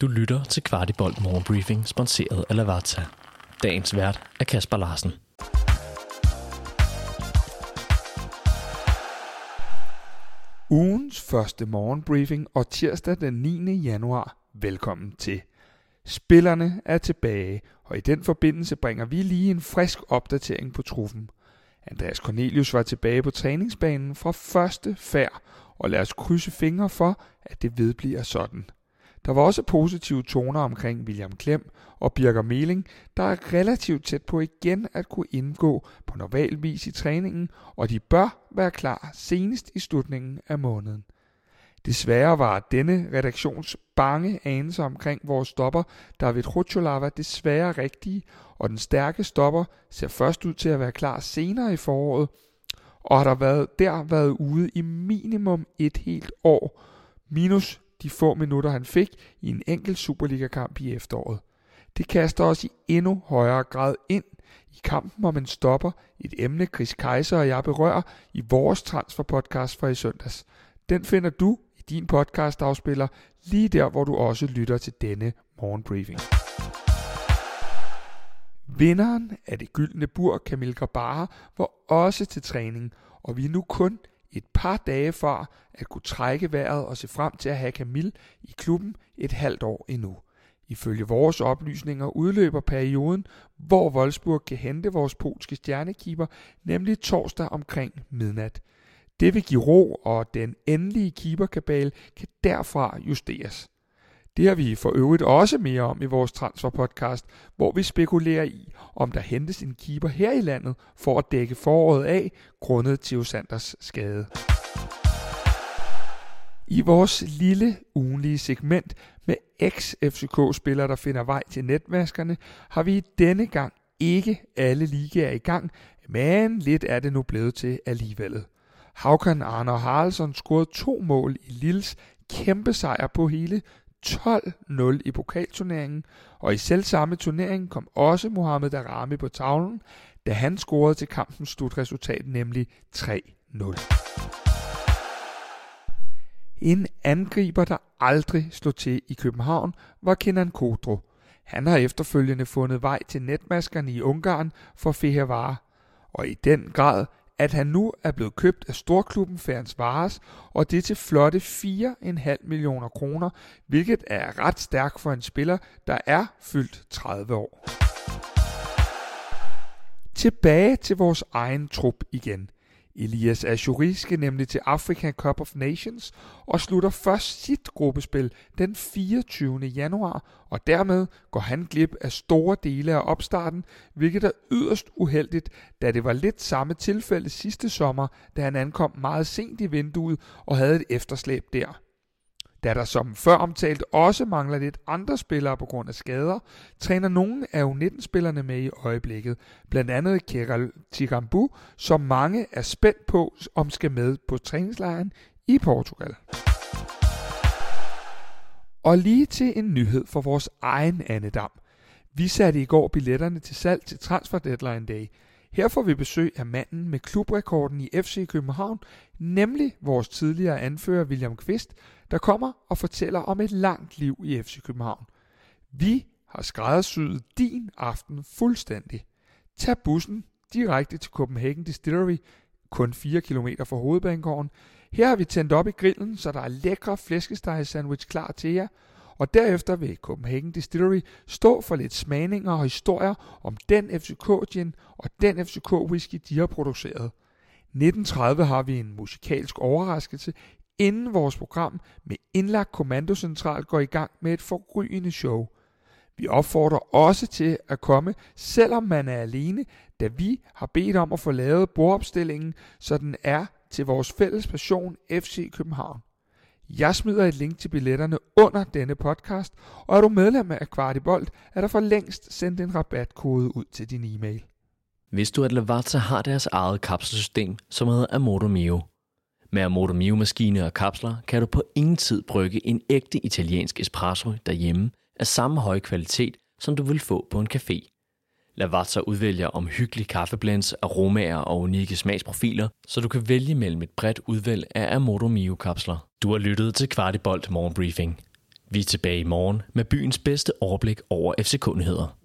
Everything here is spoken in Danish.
Du lytter til Kvartibolt Morgenbriefing, sponsoreret af Lavazza. Dagens vært er Kasper Larsen. Ugens første morgenbriefing og tirsdag den 9. januar. Velkommen til. Spillerne er tilbage, og i den forbindelse bringer vi lige en frisk opdatering på truffen. Andreas Cornelius var tilbage på træningsbanen fra første færd, og lad os krydse fingre for, at det vedbliver sådan. Der var også positive toner omkring William Klem og Birger Meling, der er relativt tæt på igen at kunne indgå på normal vis i træningen, og de bør være klar senest i slutningen af måneden. Desværre var denne redaktions bange anelse omkring vores stopper David Rucholava desværre rigtige, og den stærke stopper ser først ud til at være klar senere i foråret, og har der været, der været ude i minimum et helt år, minus de få minutter han fik i en enkelt Superliga-kamp i efteråret. Det kaster os i endnu højere grad ind i kampen om en stopper, et emne Chris Kaiser og jeg berører i vores transferpodcast fra i søndags. Den finder du i din podcastafspiller lige der, hvor du også lytter til denne morgenbriefing. Vinderen af det gyldne bur, Kamil Grabara, var også til træning, og vi er nu kun et par dage fra at kunne trække vejret og se frem til at have Camille i klubben et halvt år endnu. Ifølge vores oplysninger udløber perioden, hvor Wolfsburg kan hente vores polske stjernekeeper, nemlig torsdag omkring midnat. Det vil give ro, og den endelige keeperkabal kan derfra justeres. Det har vi for øvrigt også mere om i vores transferpodcast, hvor vi spekulerer i, om der hentes en keeper her i landet for at dække foråret af, grundet Theo Sanders skade. I vores lille ugenlige segment med ex-FCK-spillere, der finder vej til netmaskerne, har vi denne gang ikke alle ligaer i gang, men lidt er det nu blevet til alligevel. Haukan Arne Haraldsson scorede to mål i Lilles kæmpe sejr på hele 12-0 i pokalturneringen, og i selv samme turnering kom også Mohamed Darami på tavlen, da han scorede til kampens slutresultat, nemlig 3-0. En angriber, der aldrig slog til i København, var Kenan Kodro. Han har efterfølgende fundet vej til netmaskerne i Ungarn for Fehervare, og i den grad at han nu er blevet købt af storklubben Færens Vares, og det til flotte 4,5 millioner kroner, hvilket er ret stærkt for en spiller, der er fyldt 30 år. Tilbage til vores egen trup igen. Elias Ashuri skal nemlig til Africa Cup of Nations og slutter først sit gruppespil den 24. januar, og dermed går han glip af store dele af opstarten, hvilket er yderst uheldigt, da det var lidt samme tilfælde sidste sommer, da han ankom meget sent i vinduet og havde et efterslæb der. Da der som før omtalt også mangler lidt andre spillere på grund af skader, træner nogle af U19-spillerne med i øjeblikket. Blandt andet Keral Tigambu, som mange er spændt på, om skal med på træningslejren i Portugal. Og lige til en nyhed for vores egen andedam. Vi satte i går billetterne til salg til Transfer Deadline Day – her får vi besøg af manden med klubrekorden i FC København, nemlig vores tidligere anfører William Kvist, der kommer og fortæller om et langt liv i FC København. Vi har skræddersyet din aften fuldstændig. Tag bussen direkte til Copenhagen Distillery, kun 4 km fra hovedbanegården. Her har vi tændt op i grillen, så der er lækre flæskesteg sandwich klar til jer – og derefter vil Copenhagen Distillery stå for lidt smagninger og historier om den FCK-gin og den FCK-whisky, de har produceret. 1930 har vi en musikalsk overraskelse, inden vores program med indlagt kommandocentral går i gang med et forrygende show. Vi opfordrer også til at komme, selvom man er alene, da vi har bedt om at få lavet bordopstillingen, så den er til vores fælles passion FC København. Jeg smider et link til billetterne under denne podcast, og er du medlem af Kvartibolt, er der for længst sendt en rabatkode ud til din e-mail. Hvis du at Lavazza har deres eget kapselsystem, som hedder Amorto Mio. Med Amorto Mio maskiner og kapsler kan du på ingen tid brygge en ægte italiensk espresso derhjemme af samme høje kvalitet, som du vil få på en café. Lavazza udvælger omhyggelige kaffeblends, aromaer og unikke smagsprofiler, så du kan vælge mellem et bredt udvalg af Amodo Mio kapsler. Du har lyttet til Kvartibolt Morgenbriefing. Vi er tilbage i morgen med byens bedste overblik over FC-kundigheder.